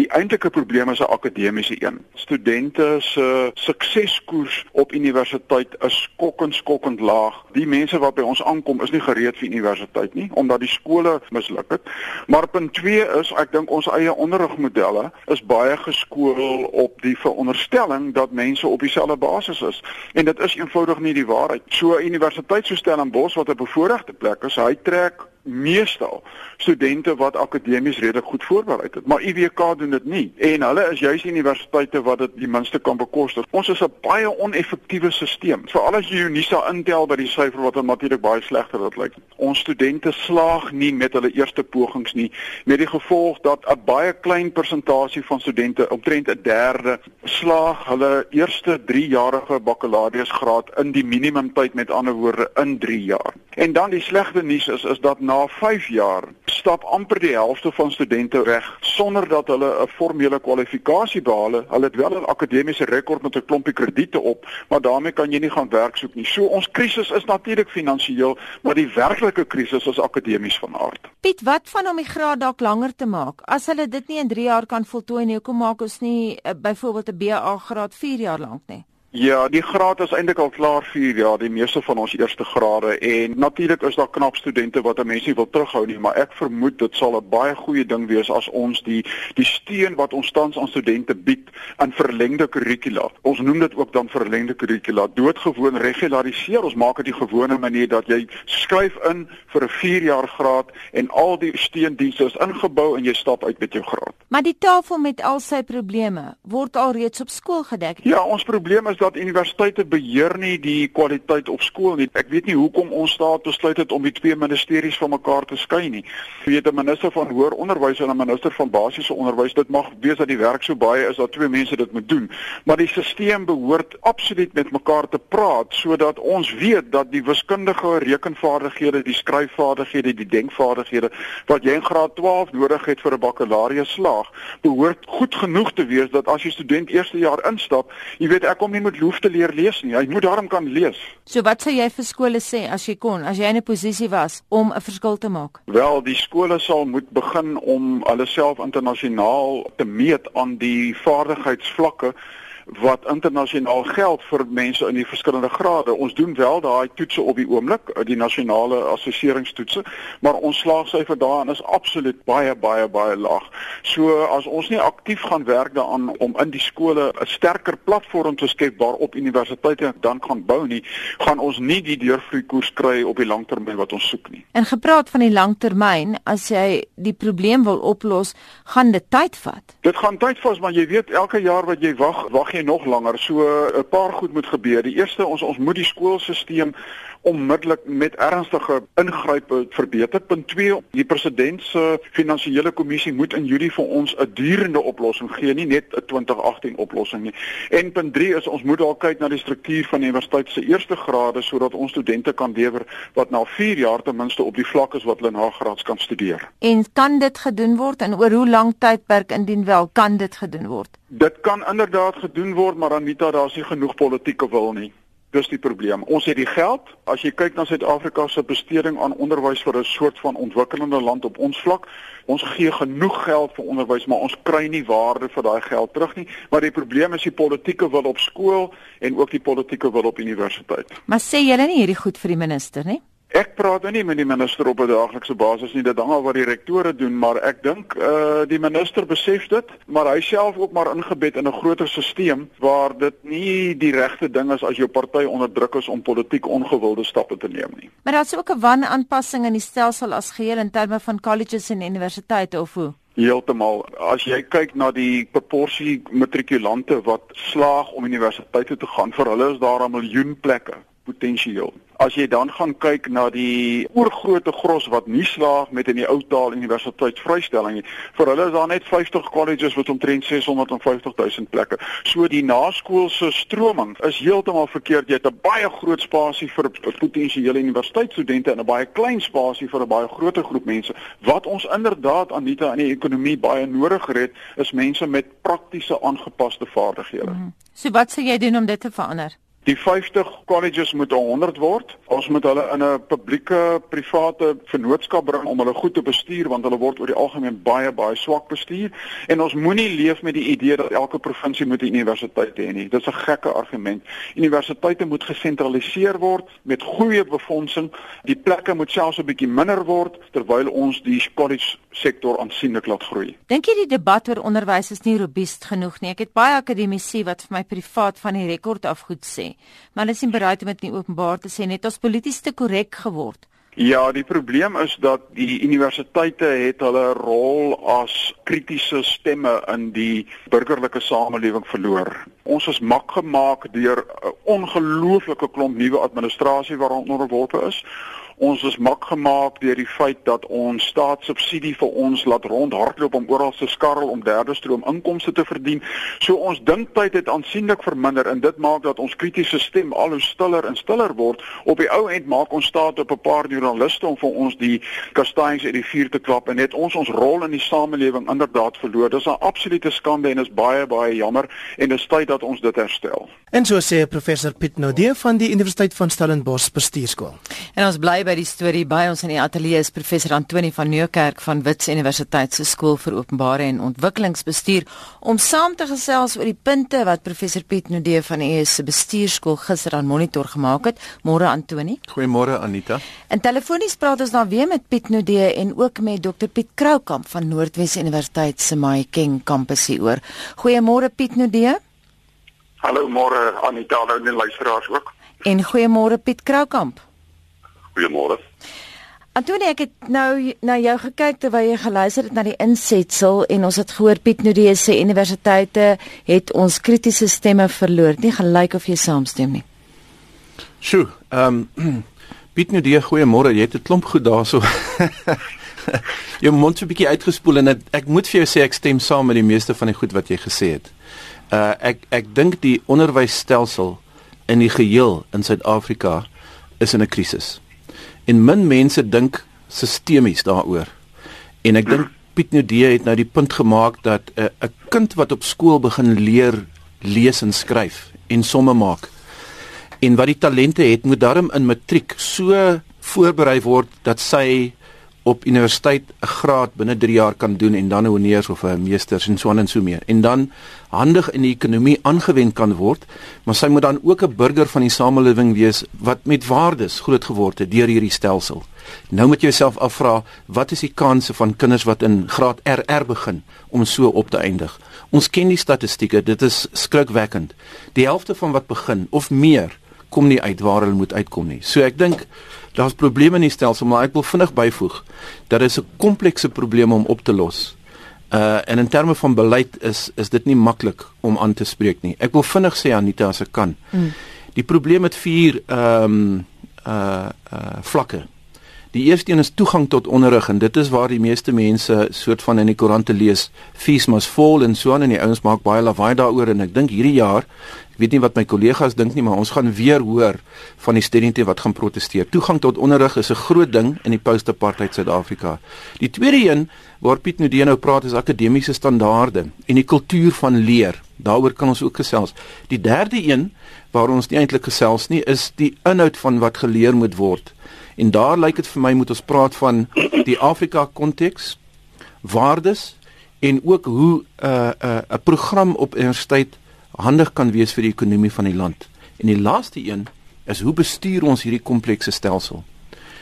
Die eintlike probleem is 'n akademiese een. Studente se sukseskoers op universiteit is skokkend skokkend laag. Die mense wat by ons aankom is nie gereed vir universiteit nie omdat die skole misluk het. Maar punt 2 is ek dink ons eie onderrigmodelle is baie geskool op die veronderstelling dat mense op dieselfde basis is en dit is eenvoudig nie die waarheid. So universiteit so Stellenbosch wat 'n bevoordeelde plek is, hy trek meestal studente wat akademies redelik goed voorberei het, maar UWK doen dit nie. En hulle is juis universiteite wat dit die minste kan bekostig. Ons is 'n baie oneffektiewe stelsel. Veral as jy Unisa intel by die syfer wat natuurlik baie slegter dit lyk. Ons studente slaag nie met hulle eerste pogings nie, met die gevolg dat 'n baie klein persentasie van studente, omtrent 'n derde, slaag hulle eerste 3-jarige bakkalaureusgraad in die minimumtyd met ander woorde in 3 jaar. En dan die slegte nuus is is dat na 5 jaar stap amper die helfte van studente weg sonder dat hulle 'n formele kwalifikasie behaal het. Hulle het wel 'n akademiese rekord met 'n klompie krediete op, maar daarmee kan jy nie gaan werk soek nie. So ons krisis is natuurlik finansiëel, maar die werklike krisis is akademies van aard. Piet, wat van om die graad dalk langer te maak? As hulle dit nie in 3 jaar kan voltooi nie, hoekom maak ons nie uh, byvoorbeeld 'n BA graad 4 jaar lank nie? Ja, die graad is eintlik al klaar 4 jaar, die meeste van ons eerste grade en natuurlik is daar knap studente wat mense nie wil terughou nie, maar ek vermoed dit sal 'n baie goeie ding wees as ons die die steun wat ons tans aan studente bied aan verlengde kurrikula. Ons noem dit ook dan verlengde kurrikula, doodgewoon regulariseer. Ons maak dit die gewone manier dat jy skryf in vir 'n 4 jaar graad en al die steundienste is ingebou en jy stap uit met jou graad. Maar die tafel met al sy probleme word al reeds op skool gedek. Ja, ons probleem is dat universiteite beheer nie die kwaliteit op skool nie. Ek weet nie hoekom ons staat besluit het om die twee ministeries van mekaar te skei nie. Jy weet 'n minister van hoër onderwys en 'n minister van basiese onderwys, dit mag wees dat die werk so baie is dat twee mense dit moet doen, maar die stelsel behoort absoluut met mekaar te praat sodat ons weet dat die wiskundige rekenvaardighede, die skryfvaardighede, die denkvaardighede wat jy in graad 12 nodig het vir 'n bakkalaureus slaag, behoort goed genoeg te wees dat as jy student eerste jaar instap, jy weet ek kom nie met hoef te leer lees nie. Hy moet daarom kan lees. So wat sou jy vir skole sê as jy kon, as jy in 'n posisie was om 'n verskil te maak? Wel, die skole sal moet begin om hulle self internasionaal te meet aan die vaardigheidsvlakke wat internasionaal geld vir mense in die verskillende grade. Ons doen wel daai toetse op die oomblik, die nasionale assesseringstoetse, maar ons slaagsyfer daarin is absoluut baie baie baie laag. So as ons nie aktief gaan werk daaraan om in die skole 'n sterker platform te skep waarop universiteite dan gaan bou nie, gaan ons nie die deurvloei koers kry op die langtermyn wat ons soek nie. En gepraat van die langtermyn, as jy die probleem wil oplos, gaan dit tyd vat. Dit gaan tyd vat, maar jy weet elke jaar wat jy wag, wag jy jy nog langer. So 'n paar goed moet gebeur. Die eerste ons ons moet die skoolstelsel onmiddellik met ernstige ingrype verbeter. Punt 2, die president se finansiële kommissie moet in Julie vir ons 'n durende oplossing gee, nie net 'n 2018 oplossing nie. En punt 3 is ons moet dalk kyk na die struktuur van die universiteit se eerste grade sodat ons studente kan lewer wat na 4 jaar ten minste op die vlak is wat hulle na graads kan studeer. En kan dit gedoen word en oor hoe lank tydperk indien wel kan dit gedoen word? Dit kan inderdaad gedoen word, maar Anita, daar's nie genoeg politieke wil nie. Dis die probleem. Ons het die geld. As jy kyk na Suid-Afrika se besteding aan onderwys vir 'n soort van ontwikkelende land op ons vlak, ons gee genoeg geld vir onderwys, maar ons kry nie waarde vir daai geld terug nie. Maar die probleem is die politieke wil op skool en ook die politieke wil op universiteit. Maar sê julle nie hierdie goed vir die minister nie? Ek praat nou nie met die minister op 'n daaglikse basis nie, dit hang af wat die rektore doen, maar ek dink eh uh, die minister besef dit, maar hy self ook maar ingebed in 'n groter stelsel waar dit nie die regte ding is as jou party onderdruk is om politiek ongewilde stappe te neem nie. Maar daar's ook 'n wanaanpassing in die stelsel as geheel in terme van colleges en universiteite of hoe? Heeltemal. As jy kyk na die proporsie matrikulante wat slaag om universiteite te gaan, vir hulle is daar 'n miljoen plekke potensieel. As jy dan gaan kyk na die oorgrootte gros wat nie slaag met in die ou taal universiteit vrystelling nie, vir hulle is daar net 50 colleges wat omtrent 650 000 plekke. So die naskoolse stroming is heeltemal verkeerd. Jy het 'n baie groot spasie vir potensiële universiteitsstudente en 'n baie klein spasie vir 'n baie groter groep mense. Wat ons inderdaad aan die aan die ekonomie baie nodig het, is mense met praktiese aangepaste vaardighede. Mm -hmm. So wat sê jy doen om dit te verander? Die 50 colleges moet 100 word. Ons moet hulle in 'n publieke private vennootskap bring om hulle goed te bestuur want hulle word oor die algemeen baie baie swak bestuur en ons moenie leef met die idee dat elke provinsie moet 'n universiteit hê nie. Dis 'n gekke argument. Universiteite moet gesentraliseer word met goeie befondsing. Die plekke moet selfs 'n bietjie minder word terwyl ons die college sektor aansienlik laat groei. Dink jy die debat oor onderwys is nie robuust genoeg nie? Ek het baie akademici wat vir my privaat van die rekord af goed sê, maar hulle is nie bereid om dit nie openbaar te sê net ons polities te korrek geword. Ja, die probleem is dat die universiteite het hulle rol as kritiese stemme in die burgerlike samelewing verloor. Ons is mak gemaak deur 'n ongelooflike klomp nuwe administrasie waaronder onderworpe is. Ons is mak gemaak deur die feit dat ons staatssubsidie vir ons laat rondhardloop om oral te skarrel om derde stroom inkomste te verdien. So ons dinktyd het aansienlik verminder en dit maak dat ons kritiese stem al hoe stiller en stiller word. Op die ou end maak ons staat op 'n paar joernaliste om vir ons die kastanjes uit die vuur te klap en net ons ons rol in die samelewing inderdaad verloor. Dis 'n absolute skande en is baie baie jammer en dit is tyd dat ons dit herstel. En so sê professor Piet Nodee van die Universiteit van Stellenbosch Bestuurskool. En ons bly by die storie by ons in die ateljee is professor Antoni van Nieuwkerk van Wits Universiteit se skool vir openbare en ontwikkelingsbestuur om saam te gesels oor die punte wat professor Piet Nodee van die ES se bestuurskool gister aan monitor gemaak het. Môre Antoni. Goeiemôre Anita. En telefonies praat ons dan weer met Piet Nodee en ook met Dr Piet Kroukamp van Noordwes Universiteit se Mahikeng kampus hieroor. Goeiemôre Piet Nodee. Hallo môre Anita en luisteraars ook. En goeiemôre Piet Kroukamp. Goeiemôre. Antonie, ek het nou na jou gekyk terwyl jy geluister het na die insetsel en ons het gehoor Piet Nudee sê universiteite het ons kritiese stemme verloor. Nie gelyk of jy saamstem nie. Sjoe, ehm um, Piet Nudee, goeiemôre. Jy het 'n klomp goed daarso. jy moet so 'n bietjie uitgespoel en het, ek moet vir jou sê ek stem saam met die meeste van die goed wat jy gesê het. Uh ek ek dink die onderwysstelsel in die geheel in Suid-Afrika is in 'n krisis en min mense dink sistemies daaroor. En ek dink Piet Nudee het nou die punt gemaak dat 'n uh, 'n kind wat op skool begin leer lees en skryf en somme maak en wat die talente het moet daarom in matriek so voorberei word dat sy op universiteit 'n graad binne 3 jaar kan doen en dan 'n honeurs of 'n meesters en so aan en so meer. En dan handig in die ekonomie aangewend kan word maar sy moet dan ook 'n burger van die samelewing wees wat met waardes groot geword het deur hierdie stelsel. Nou moet jy jouself afvra wat is die kanse van kinders wat in graad RR begin om so op te eindig? Ons ken die statistieke dit is skrikwekkend. Die helfte van wat begin of meer kom nie uit waar hulle moet uitkom nie. So ek dink daar's probleme in die stelsel, maar ek wil vinnig byvoeg dat dit 'n komplekse probleem om op te los. Uh en in terme van beleid is is dit nie maklik om aan te spreek nie. Ek wil vinnig sê Anita as ek kan. Mm. Die probleem met vier ehm um, uh uh vlakke. Die eerste een is toegang tot onderrig en dit is waar die meeste mense soort van in die koerante lees fees must fall en so aan en die ouens maak baie lawaai daaroor en ek dink hierdie jaar weet nie wat my kollegas dink nie, maar ons gaan weer hoor van die studente wat gaan proteseer. Toegang tot onderrig is 'n groot ding in die post-apartheid Suid-Afrika. Die tweede een waar Piet Nudee nou praat is akademiese standaarde en die kultuur van leer. Daaroor kan ons ook gesels. Die derde een waar ons nie eintlik gesels nie, is die inhoud van wat geleer moet word. En daar lyk dit vir my moet ons praat van die Afrika konteks, waardes en ook hoe 'n uh, 'n uh, 'n program op universiteit handig kan wees vir die ekonomie van die land. En die laaste een is hoe bestuur ons hierdie komplekse stelsel?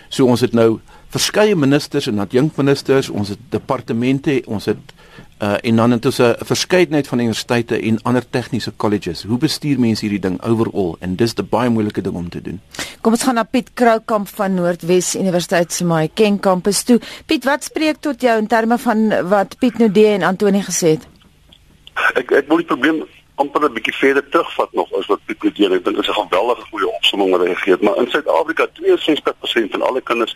So ons het nou verskeie ministers en adjunkministers, ons het departemente, ons het uh en dan het ons 'n verskeidenheid van universiteite en ander tegniese colleges. Hoe bestuur mense hierdie ding overall en dis 'n baie moeilike ding om te doen. Kom ons gaan na Piet Kroukamp van Noordwes Universiteit se Mahikeng kampus toe. Piet, wat spreek tot jou in terme van wat Piet Nudee en Antoni gesê het? Ek ek wil die probleem amper 'n bietjie verder terugvat nog as wat Piet Nudee ek dink dit is 'n geweldige goeie opsomming wat hy gegee het, maar in Suid-Afrika 62% van alle kinders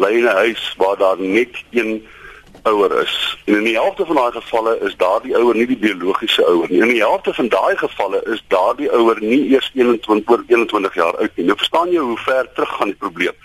bly in 'n huis waar daar net een ouer is. En in die helfte van daai gevalle is daardie ouer nie die biologiese ouer nie. In die helfte van daai gevalle is daardie ouer nie eers 21 oor 21 jaar oud nie. Nou verstaan jy hoe ver terug gaan die probleem.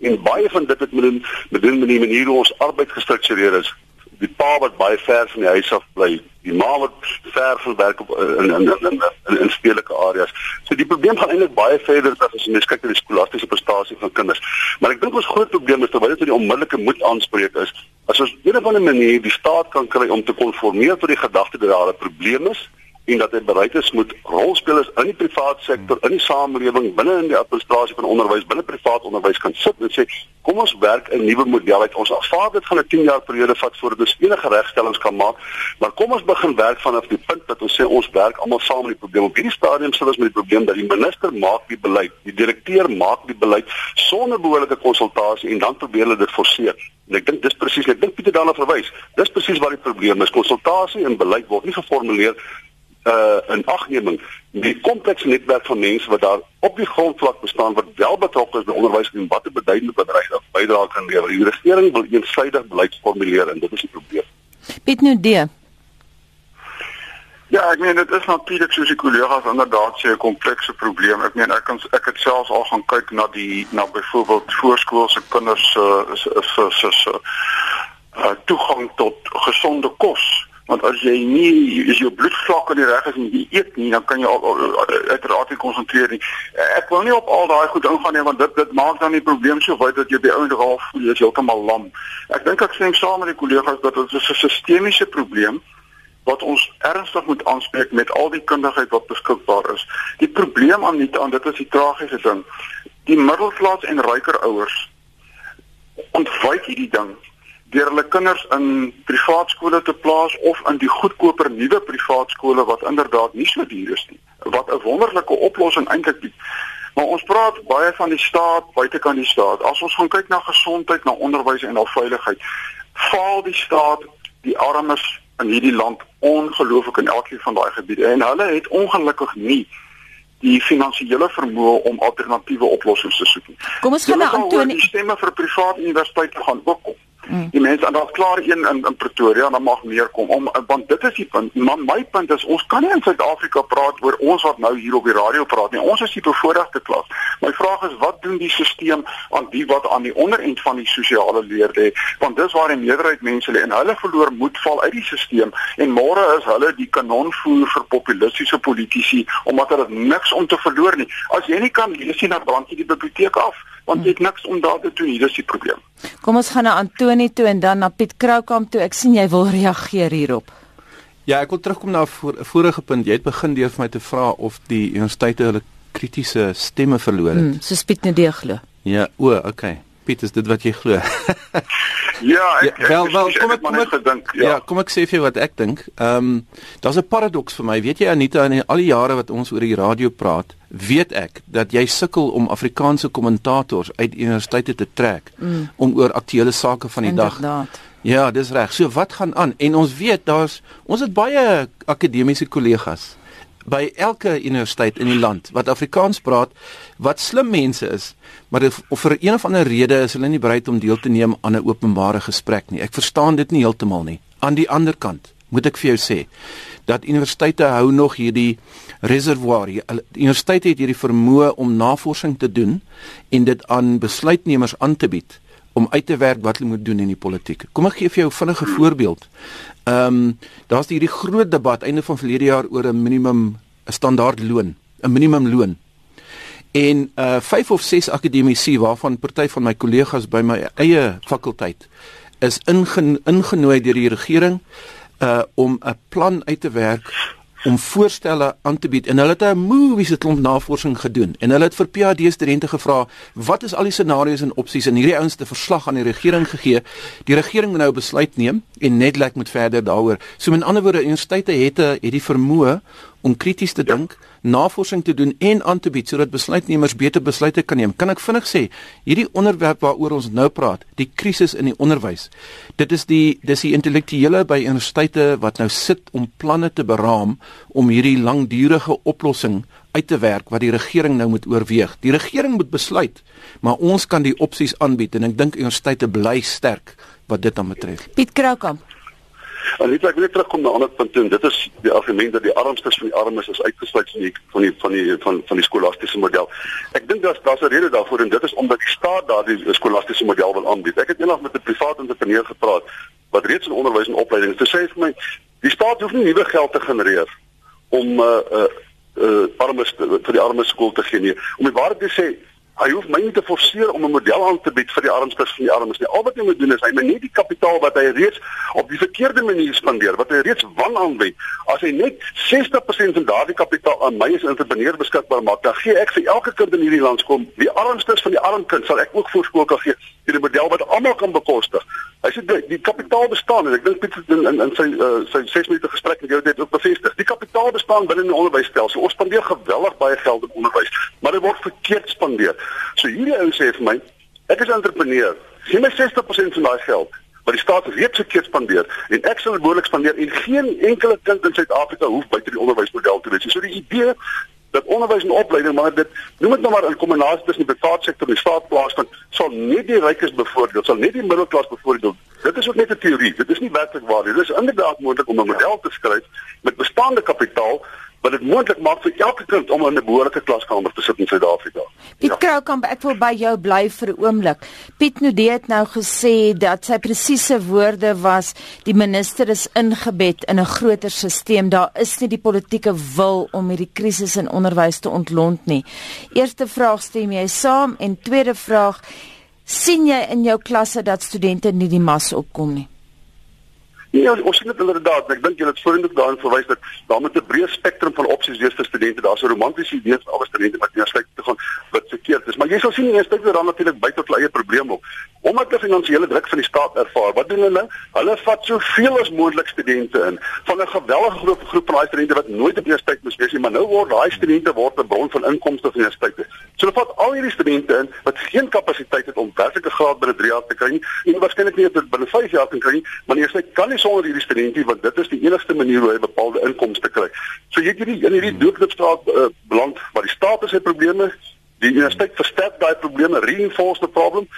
En baie van dit het met doen met die manier hoe ons arbeid gestruktureer is die pa wat baie ver van die huis af bly, die ma wat ver van werk op in in in in, in, in stedelike areas. So die probleem gaan eintlik baie verder as jy mens kyk na die skolastiese prestasie van kinders. Maar ek dink ons groot probleem is terwyl dit die onmiddellike moet aanspreek is, as ons op 'n of ander manier die staat kan kry om te konformeer tot die gedagte dat daar 'n probleem is en dat hy bereid is met rolspelers in die private sektor, in die samelewing, binne in die administrasie van onderwys, binne privaat onderwys kan sit en sê kom ons werk 'n nuwe model uit. Ons aanvaar dit gaan 'n 10 jaar periode vat voordat ons enige regstellings kan maak, maar kom ons begin werk vanaf die punt dat ons sê ons werk almal saam met die probleem. Op hierdie stadium sou ons met die probleem dat die minister maak die beleid, die direkteur maak die beleid sonder behoorlike konsultasie en dan probeer hulle dit forceer. En ek dink dis presies, ek dink Pieter daarna verwys. Dis presies waar die probleem is. Konsultasie en beleid word nie geformuleer uh in agneming die komplekse netwerk van mense wat daar op die grondvlak bestaan wat wel betrokke is by onderwys en wat 'n beduidende bedryf bydra kan lewer. Die regering wil eensaidig beleid formuleer en dit is die probleem. Piet nou die Ja, ek meen dit is natuurlik soos die kollegas inderdaad sê 'n komplekse probleem. Ek meen ek kan ek het selfs al gaan kyk na die na byvoorbeeld voorskoolse kinders uh, se se se se uh, toegang tot gesonde kos want as jy nie as jou bloedvlakke nie reg is en jy eet nie dan kan jy uiteraard nie konsentreer nie. Ek wil nie op al daai goed ingaan nie want dit dit maak dan die probleem so wyd dat jy by ouende half voel jy is heeltemal lam. Ek dink ek sê saam met die kollegas dat dit 'n sistemiese probleem wat ons ernstig moet aanspreek met al die kundigheid wat beskikbaar is. Die probleem aan nie aan dit is die tragiese ding die middelklas en ryker ouers ontwyk hierdie ding deur hulle kinders in privaat skole te plaas of in die goedkoper nuwe privaat skole wat inderdaad nie so duur is nie wat 'n wonderlike oplossing eintlik bied. Maar ons praat baie van die staat, buitekant die staat. As ons gaan kyk na gesondheid, na onderwys en na veiligheid, faal die staat die armes in hierdie land ongelooflik in elkeen van daai gebiede en hulle het ongelukkig nie die finansiële vermoë om alternatiewe oplossings te soek. Kom ons gaan na Antonie. Die stemme vir private universiteite gaan ook kom. Mm. Die mense en daar's klaar een in in Pretoria en dan mag meer kom om want dit is die punt. Maar my punt is ons kan nie in Suid-Afrika praat oor ons wat nou hier op die radio praat nie. Ons is die bevoordeelde klas. My vraag is wat doen die stelsel aan die wat aan die onderend van die sosiale leer lê? Want dis waar die meerderheid mense lê en hulle verloor moed val uit die stelsel en môre is hulle die kanonvoer vir populistiese politici omdat hulle niks om te verloor nie. As jy nie kan lees nie, dan brand jy die biblioteek af want jy het niks om daar te doen nie. Dis die probleem. Kom ons gaan na Antoni toe en dan na Piet Kroukamp toe. Ek sien jy wil reageer hierop. Ja, ek wil terugkom na 'n voor, vorige punt. Jy het begin deur vir my te vra of die universiteite hulle kritiese stemme verloor het. Hmm, so Piet net glo. Ja, o, okay. Piet, is dit wat jy glo? ja, ek, ja, wel, wel, kom ek kom ek gedink. Ja. ja, kom ek sê vir jou wat ek dink. Ehm, um, daar's 'n paradoks vir my. Weet jy Anita, in al die jare wat ons oor die radio praat, weet ek dat jy sukkel om Afrikaanse kommentators uit universiteite te trek mm. om oor aktuelle sake van die Inderdaad. dag. Ja, dis reg. So wat gaan aan? En ons weet daar's ons het baie akademiese kollegas by elke universiteit in die land wat Afrikaans praat wat slim mense is maar of, of vir een of ander rede is hulle nie bereid om deel te neem aan 'n openbare gesprek nie ek verstaan dit nie heeltemal nie aan die ander kant moet ek vir jou sê dat universiteite hou nog hierdie reservoir. Die universiteit het hierdie vermoë om navorsing te doen en dit aan besluitnemers aan te bied om uit te werk wat hulle moet doen in die politiek. Kom ek gee vir jou vinnige voorbeeld. Ehm um, daar's hierdie groot debat einde van verlede jaar oor 'n minimum 'n standaard loon, 'n minimumloon. En uh 5 of 6 akademici waarvan party van my kollegas by my eie fakulteit is ingeno ingenooi deur die regering uh om 'n plan uit te werk om voorstelle aan te bied. En hulle het 'n movies het klomp navorsing gedoen. En hulle het vir PhD studente gevra wat is al die scenario's en opsies en hierdie ouens te verslag aan die regering gegee. Die regering moet nou besluit neem en Nedlac moet verder daaroor. So met ander woorde universiteite het 'n het die vermoë om krities te dink, navorsing te doen en aan te bied sodat besluitnemers beter besluite kan neem. Kan ek vinnig sê, hierdie onderwerp waaroor ons nou praat, die krisis in die onderwys. Dit is die dis die intellektuele by universiteite wat nou sit om planne te beraam om hierdie langdurige oplossing uit te werk wat die regering nou moet oorweeg. Die regering moet besluit, maar ons kan die opsies aanbied en ek dink universiteite bly sterk wat dit dan betref. Piet Kroukamp En net ek wil net terugkom na 'n ander punt en dit is die argument dat die armstes van die armes is uitgesluit van die van die van die van van die skolastiese model. Ek dink daar's daar's 'n rede daarvoor en dit is omdat die staat daardie skolastiese model wil aanbied. Ek het eendag met 'n privaat entrepreneur gepraat wat reeds in onderwys en opleiding te sê vir my die staat hoef nie nuwe geld te genereer om 'n uh, uh, uh, armes vir die armes skool te gee nie. Om die waarheid te sê Hy hoef my nie te forceer om 'n model aan te bied vir die armstes van die armes nie. Al wat hy moet doen is hy moet net die kapitaal wat hy reeds op die verkeerde manier spandeer, wat hy reeds wan aanwend, as hy net 60% van daardie kapitaal aan my as entrepreneur beskikbaar maak, dan gee ek vir elke kind in hierdie land skool, die armstes van die arm kind sal ek ook voorskool kan gee 'n model wat almal kan bekostig. Hy sê die, die kapitaal bestaan en ek dink Piet in in, in sy uh, sy 6 minute gesprek met jou het ook bevestig. Die kapitaal bestaan binne die onderwysstelsel. Ons spandeer geweldig baie geld op onderwys, maar dit word verkeerd spandeer. So hierdie ou sê vir my, ek is 'n entrepreneur. Gee my 60% van daai geld wat die staat reeds verkeerd spandeer en ek sal behoorlik spandeer en geen enkele kind in Suid-Afrika hoef buite die onderwysmodel te wees. So die idee dat onderwys en opleiding maar dit noem dit nou maar in kombinasie tussen die private sektor en die staat plaasvind sal nie die rykes bevoordeel sal nie die middelklas bevoordeel. Dit is ook net 'n teorie dit is nie werklik waar nie. Dit is inderdaad moontlik om 'n model te skryf met bestaande kapitaal wat dit moontlik maak vir elke kind om in 'n behoorlike klaskamer te sit in Suid-Afrika. Piet ja. Kroukamp, ek wil by jou bly vir 'n oomblik. Piet Nudee het nou gesê dat sy presiese woorde was die minister is ingebed in 'n groter stelsel. Daar is nie die politieke wil om hierdie krisis in onderwys te ontlont nie. Eerste vraag stem jy saam en tweede vraag sien jy in jou klasse dat studente nie die mas opkom nie? Nee, ons sien dit inderdaad. Ek dink jy het voorheen ook daarin verwys dat daar met 'n breë spektrum van opsies wees vir studente. Daar's 'n romantiese idee van alle studente wat universiteit toe gaan wat verkeerd is. Maar jy sal sien die universiteit dan natuurlik buite tot eie probleme op. Omdat hulle finansiële druk van die staat ervaar, wat doen hulle? Hulle vat soveel as moontlik studente in van 'n geweldige groep groep van daai studente wat nooit op universiteit moes wees nie, maar nou word daai studente word 'n bron van inkomste vir universiteite. So hulle vat al hierdie studente in wat geen kapasiteit het om werklike graad binne 3 jaar te kry nie en waarskynlik nie dit binne 5 jaar kan kry nie, maar die universiteit kan nie sonder hierdie studente want dit is die enigste manier hoe hy bepaalde inkomste kry. So jy hierdie in hierdie doodloopstraat uh, beland waar die staat se probleme, die universiteit versterk daai probleme, reinforce the problem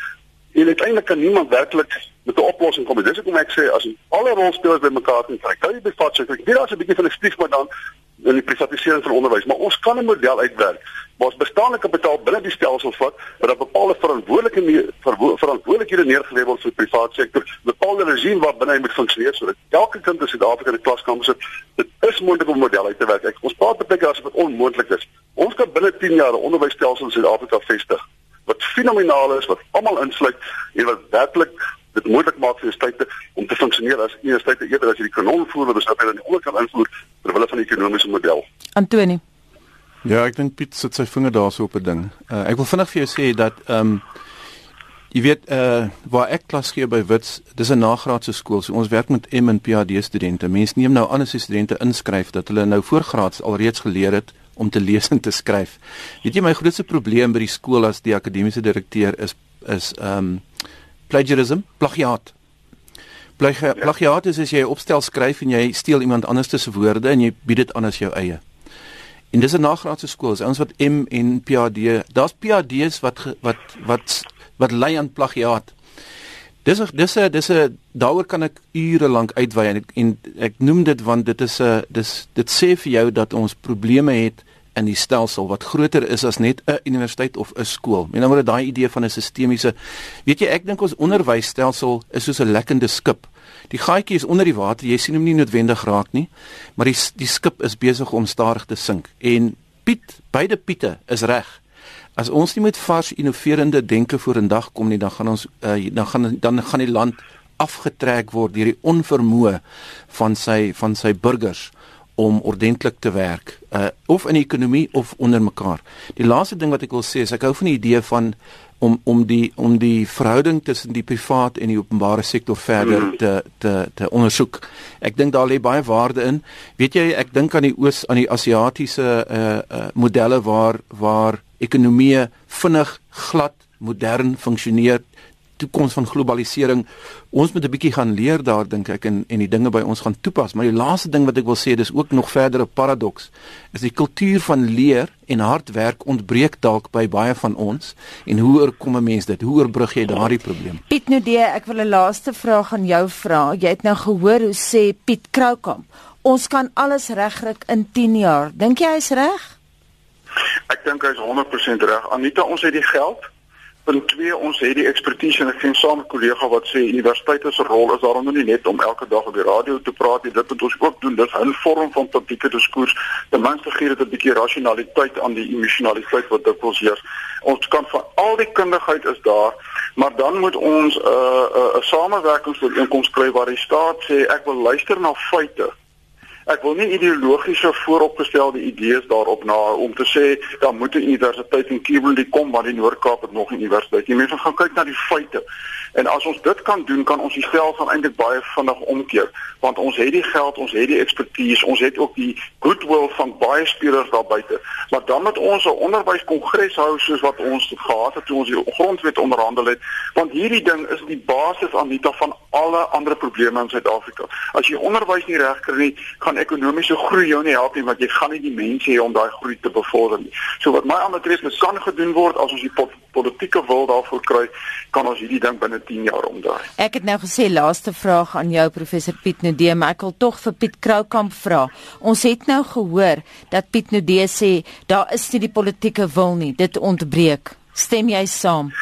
en uiteindelik kan niemand werklik met 'n oplossing kom. Dis hoekom ek sê as alle rolspelers bymekaar kan kry, kan jy bevat sê ek weet daar's 'n bietjie van 'n stigma dan in die privatisering van onderwys, maar ons kan 'n model uitwerk waar ons bestaande kapitaal binne die stelsel vat wat dan bepaalde verantwoordelike verantwoordelikhede neergelê word vir die private sektor, bepaalde regime wat binne moet funksioneer sodat elke kind in Suid-Afrika in 'n klaskamer sit. Dit is moontlik om 'n model uit te werk. Ek, ons praat baie keer asof dit onmoontlik is. Ons kan binne 10 jaar 'n onderwysstelsel in Suid-Afrika vestig wat fenomenaal is, wat almal insluit en wat werklik dit moontlik maak vir universiteite om te funksioneer as universiteite eerder as jy die kanon voer wat ons nou aan die onderkant invoer ter wille van die ekonomiese model. Antoni. Ja, ek dink Piet sit sy vinger daarso op 'n ding. Uh, ek wil vinnig vir jou sê dat ehm um, jy weet uh waar ek klas gee by Wits, dis 'n nagraadse skool. So ons werk met M en PhD studente. Mense neem nou aan as die studente inskryf dat hulle nou voorgraads alreeds geleer het om te lees en te skryf. Weet jy my grootste probleem by die skool as die akademiese direkteur is is ehm um, plagiarism, plagiaat. Plagia, plagiaat is as jy opstel skryf en jy steel iemand anders se woorde en jy bied dit aan as jou eie. En dis 'n nagraadse skool, ons wat M en PhD. Daar's PhD's wat wat wat wat lei aan plagiaat. Dis dis dis daaroor kan ek ure lank uitwy en ek, en ek noem dit want dit is 'n dis dit sê vir jou dat ons probleme het in die stelsel wat groter is as net 'n universiteit of 'n skool. Met ander woorde daai idee van 'n sistemiese weet jy ek dink ons onderwysstelsel is soos 'n lekkende skip. Die gaatjie is onder die water, jy sien hom nie noodwendig raak nie, maar die die skip is besig om stadig te sink. En Piet, beide Piete is reg. As ons nie met vars innoverende denke vorendag kom nie, dan gaan ons uh, dan gaan dan gaan die land afgetrek word deur die onvermoë van sy van sy burgers om ordentlik te werk uh of in die ekonomie of onder mekaar. Die laaste ding wat ek wil sê is ek hou van die idee van om om die om die verhouding tussen die privaat en die openbare sektor verder mm. te te te ondersoek. Ek dink daar lê baie waarde in. Weet jy, ek dink aan die oos aan die Asiatiese uh uh modelle waar waar ekonomie vinnig glad modern funksioneer toekoms van globalisering. Ons moet 'n bietjie gaan leer daar dink ek en en die dinge by ons gaan toepas. Maar die laaste ding wat ek wil sê, dis ook nog verdere paradoks, is die kultuur van leer en hard werk ontbreek dalk by baie van ons. En hoe oorkom 'n mens dit? Hoe oorbrug jy daardie probleem? Piet Nudee, ek wil 'n laaste vraag aan jou vra. Jy het nou gehoor hoe sê Piet Kroukamp, ons kan alles regkry in 10 jaar. Dink jy hy's reg? Ek dink hy's 100% reg. Anita, ons het die geld Punt 2 ons het die ekspertise en ek sien saam met kollega wat sê universiteite se rol is daarom nie net om elke dag op die radio te praat nie. Dit moet ons ook doen. Dis 'n vorm van politieke diskurs. Ten minste gee dit 'n bietjie rasionaliteit aan die emosionaliteit wat dit ons heers. Ons kan van al die kundigheid is daar maar dan moet ons 'n uh, 'n uh, 'n samewerkingsooreenkoms kry waar die staat sê ek wil luister na feite Ek wil nie ideologiese vooropgestelde idees daarop na om te sê dan moet 'n universiteit in Kimberley kom maar die Noord-Kaap het nog 'n universiteit. Die mense gaan kyk na die feite. En as ons dit kan doen, kan ons die stelsel eintlik baie vinnig omkeer, want ons het die geld, ons het die ekspertise, ons het ook die goodwill van baie spelers daar buite. Maar dan moet ons 'n onderwyskongres hou soos wat ons gehad het toe ons die grondwet onderhandel het, want hierdie ding is die basis aan die tafel van alle ander probleme in Suid-Afrika. As jy onderwys nie reg kry nie, gaan ekonomiese groei jou nie help nie want jy gaan nie die mense hê om daai groei te bevorder nie. So wat my aanbetref, dit kan gedoen word as ons die politieke wil daarvoor kry, kan ons hierdie ding binne 10 jaar omdraai. Ek het nou gesê laaste vraag aan jou professor Piet Nudee, maar ek wil tog vir Piet Kroukamp vra. Ons het nou gehoor dat Piet Nudee sê daar is nie die politieke wil nie, dit ontbreek. Stem jy saam?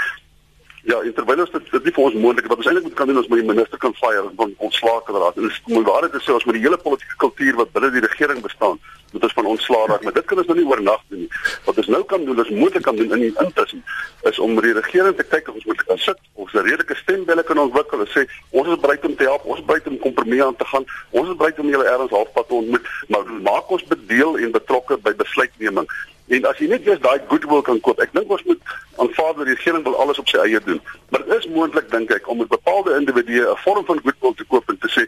Ja, terwyl ons dit, dit nie vir ons moontlik wat ons eintlik moet kan doen is om die minister kan fire van ontslae te raak. En dis om waar dit is ons met die hele politieke kultuur wat binne die regering bestaan, moet ons van ontslae raak. Maar dit kan ons nou nie oornag doen nie. Wat ons nou kan doen is moontlik kan doen in die intussen is om met die regering te kyk of ons moet kan sit, ons 'n redelike stembelle kan ontwikkel en sê ons is bereid om te help, ons is bereid om kompromie aan te gaan. Ons is bereid om julle ergens halfpad te ontmoet, maar maak ons bedeel en betrokke by besluitneming. En as jy net jy's daai goodwill kan koop, ek dink ons moet aanvaar dat die regering wil alles op sy eie doen. Maar dit is moontlik dink ek om met bepaalde individue 'n vorm van goodwill te koop en te sê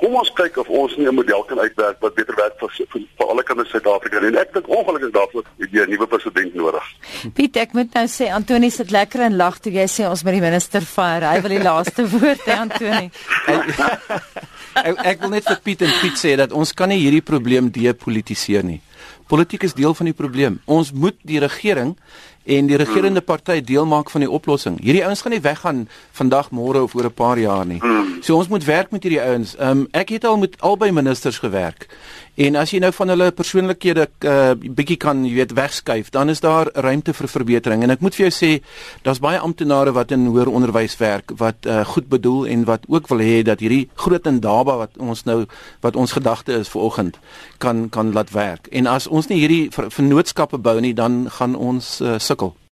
kom ons kyk of ons nie 'n model kan uitwerk wat beter werk vir vir, vir alle kinders in Suid-Afrika nie. En ek dink ongelukkig daarvoor het jy 'n nuwe president nodig. Piet, ek moet nou sê Antoni sit lekker en lag toe jy sê ons met die minister fire. Hy wil die laaste woord hê Antoni. ek, ek wil net vir Piet en Piet sê dat ons kan nie hierdie probleem depolitiseer nie. Politiek is deel van die probleem. Ons moet die regering en die regerende party deel maak van die oplossing. Hierdie ouens gaan nie weggaan vandag, môre of oor 'n paar jaar nie. So ons moet werk met hierdie ouens. Um, ek het al met albei ministers gewerk. En as jy nou van hulle persoonlikhede 'n uh, bietjie kan, jy weet, wegskuif, dan is daar ruimte vir verbetering. En ek moet vir jou sê, daar's baie amptenare wat in hoër onderwys werk wat uh, goed bedoel en wat ook wil hê dat hierdie groot indaba wat ons nou wat ons gedagte is vir oggend kan kan laat werk. En as ons nie hierdie vennootskappe bou nie, dan gaan ons uh, sukkel.